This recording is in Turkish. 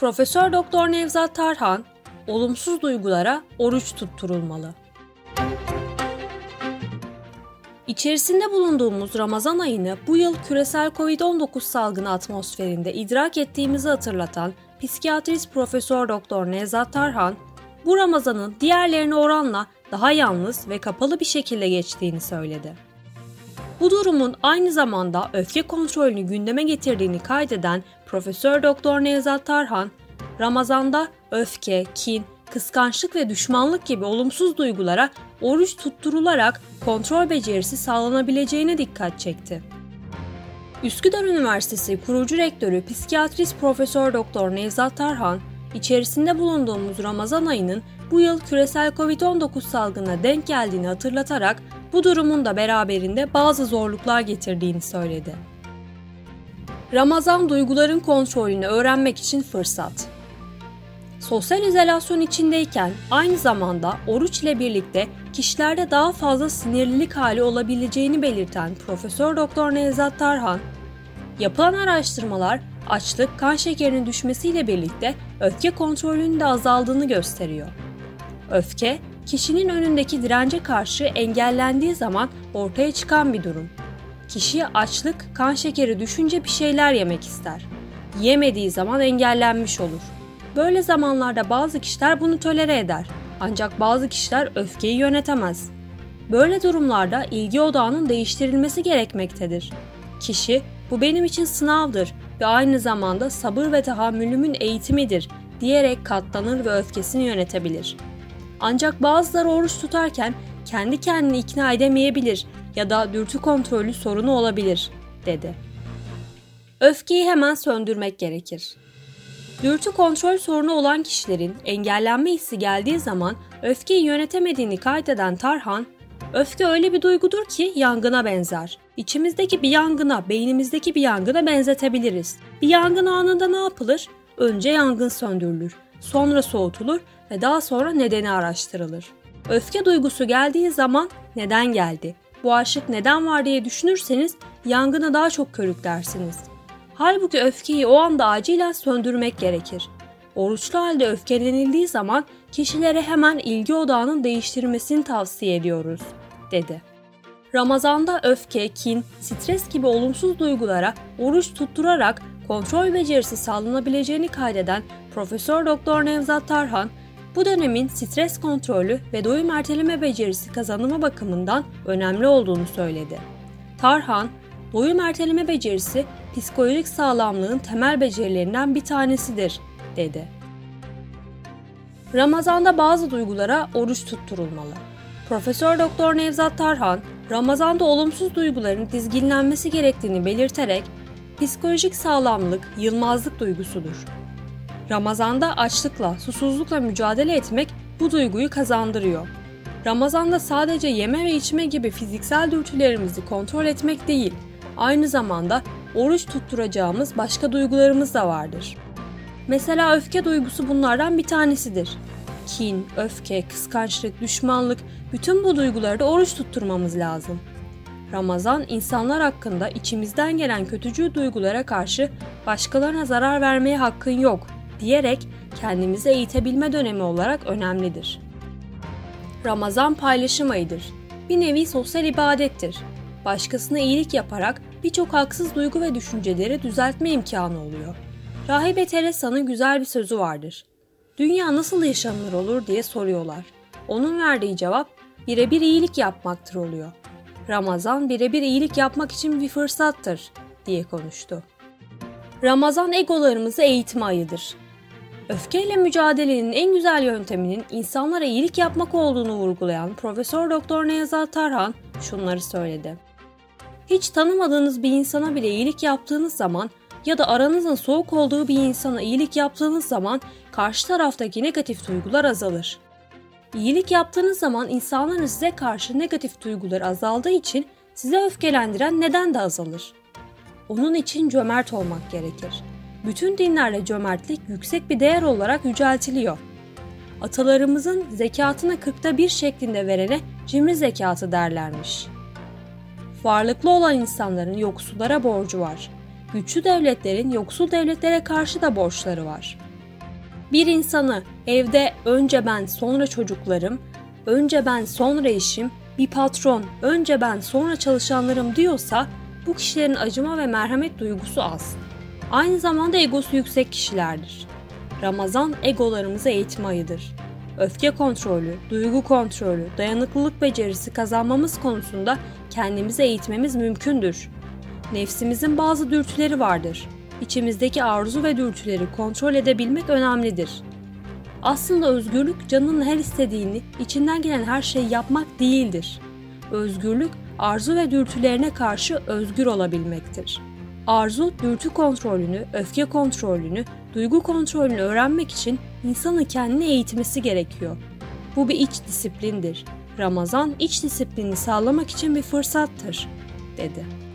Profesör Doktor Nevzat Tarhan, olumsuz duygulara oruç tutturulmalı. İçerisinde bulunduğumuz Ramazan ayını bu yıl küresel Covid-19 salgını atmosferinde idrak ettiğimizi hatırlatan psikiyatrist Profesör Doktor Nevzat Tarhan, bu Ramazan'ın diğerlerine oranla daha yalnız ve kapalı bir şekilde geçtiğini söyledi. Bu durumun aynı zamanda öfke kontrolünü gündeme getirdiğini kaydeden Profesör Doktor Nevzat Tarhan, Ramazan'da öfke, kin, kıskançlık ve düşmanlık gibi olumsuz duygulara oruç tutturularak kontrol becerisi sağlanabileceğine dikkat çekti. Üsküdar Üniversitesi kurucu rektörü psikiyatrist Profesör Doktor Nevzat Tarhan, içerisinde bulunduğumuz Ramazan ayının bu yıl küresel Covid-19 salgına denk geldiğini hatırlatarak bu durumun da beraberinde bazı zorluklar getirdiğini söyledi. Ramazan duyguların kontrolünü öğrenmek için fırsat. Sosyal izolasyon içindeyken aynı zamanda oruç ile birlikte kişilerde daha fazla sinirlilik hali olabileceğini belirten Profesör Doktor Nevzat Tarhan, yapılan araştırmalar açlık, kan şekerinin düşmesiyle birlikte öfke kontrolünün de azaldığını gösteriyor. Öfke, kişinin önündeki dirence karşı engellendiği zaman ortaya çıkan bir durum. Kişi açlık, kan şekeri düşünce bir şeyler yemek ister. Yemediği zaman engellenmiş olur. Böyle zamanlarda bazı kişiler bunu tolere eder. Ancak bazı kişiler öfkeyi yönetemez. Böyle durumlarda ilgi odağının değiştirilmesi gerekmektedir. Kişi bu benim için sınavdır ve aynı zamanda sabır ve tahammülümün eğitimidir diyerek katlanır ve öfkesini yönetebilir. Ancak bazıları oruç tutarken kendi kendini ikna edemeyebilir ya da dürtü kontrolü sorunu olabilir, dedi. Öfkeyi hemen söndürmek gerekir. Dürtü kontrol sorunu olan kişilerin engellenme hissi geldiği zaman öfkeyi yönetemediğini kaydeden Tarhan, öfke öyle bir duygudur ki yangına benzer. İçimizdeki bir yangına, beynimizdeki bir yangına benzetebiliriz. Bir yangın anında ne yapılır? Önce yangın söndürülür, sonra soğutulur ve daha sonra nedeni araştırılır. Öfke duygusu geldiği zaman neden geldi? Bu aşık neden var diye düşünürseniz yangını daha çok körüklersiniz. Halbuki öfkeyi o anda acilen söndürmek gerekir. Oruçlu halde öfkelenildiği zaman kişilere hemen ilgi odağının değiştirmesini tavsiye ediyoruz, dedi. Ramazanda öfke, kin, stres gibi olumsuz duygulara oruç tutturarak kontrol becerisi sağlanabileceğini kaydeden Profesör Doktor Nevzat Tarhan, bu dönemin stres kontrolü ve doyum erteleme becerisi kazanımı bakımından önemli olduğunu söyledi. Tarhan, doyum erteleme becerisi psikolojik sağlamlığın temel becerilerinden bir tanesidir, dedi. Ramazanda bazı duygulara oruç tutturulmalı. Profesör Doktor Nevzat Tarhan, Ramazanda olumsuz duyguların dizginlenmesi gerektiğini belirterek, psikolojik sağlamlık yılmazlık duygusudur. Ramazanda açlıkla, susuzlukla mücadele etmek bu duyguyu kazandırıyor. Ramazanda sadece yeme ve içme gibi fiziksel dürtülerimizi kontrol etmek değil, aynı zamanda oruç tutturacağımız başka duygularımız da vardır. Mesela öfke duygusu bunlardan bir tanesidir. Kin, öfke, kıskançlık, düşmanlık bütün bu duyguları da oruç tutturmamız lazım. Ramazan insanlar hakkında içimizden gelen kötücül duygulara karşı başkalarına zarar vermeye hakkın yok diyerek kendimizi eğitebilme dönemi olarak önemlidir. Ramazan paylaşım ayıdır. Bir nevi sosyal ibadettir. Başkasına iyilik yaparak birçok haksız duygu ve düşünceleri düzeltme imkanı oluyor. Rahibe Teresa'nın güzel bir sözü vardır. Dünya nasıl yaşanılır olur diye soruyorlar. Onun verdiği cevap birebir iyilik yapmaktır oluyor. Ramazan birebir iyilik yapmak için bir fırsattır diye konuştu. Ramazan egolarımızı eğitme ayıdır. Öfkeyle mücadelenin en güzel yönteminin insanlara iyilik yapmak olduğunu vurgulayan Profesör Doktor Nevzat Tarhan şunları söyledi. Hiç tanımadığınız bir insana bile iyilik yaptığınız zaman ya da aranızın soğuk olduğu bir insana iyilik yaptığınız zaman karşı taraftaki negatif duygular azalır. İyilik yaptığınız zaman insanların size karşı negatif duyguları azaldığı için size öfkelendiren neden de azalır. Onun için cömert olmak gerekir. Bütün dinlerde cömertlik yüksek bir değer olarak yüceltiliyor. Atalarımızın zekatını kırkta bir şeklinde verene cimri zekatı derlermiş. Varlıklı olan insanların yoksullara borcu var. Güçlü devletlerin yoksul devletlere karşı da borçları var. Bir insanı evde önce ben sonra çocuklarım, önce ben sonra eşim, bir patron önce ben sonra çalışanlarım diyorsa bu kişilerin acıma ve merhamet duygusu az. Aynı zamanda egosu yüksek kişilerdir. Ramazan egolarımızı eğitme ayıdır. Öfke kontrolü, duygu kontrolü, dayanıklılık becerisi kazanmamız konusunda kendimizi eğitmemiz mümkündür. Nefsimizin bazı dürtüleri vardır. İçimizdeki arzu ve dürtüleri kontrol edebilmek önemlidir. Aslında özgürlük canının her istediğini, içinden gelen her şeyi yapmak değildir. Özgürlük arzu ve dürtülerine karşı özgür olabilmektir. Arzu, dürtü kontrolünü, öfke kontrolünü, duygu kontrolünü öğrenmek için insanın kendini eğitmesi gerekiyor. Bu bir iç disiplindir. Ramazan iç disiplini sağlamak için bir fırsattır, dedi.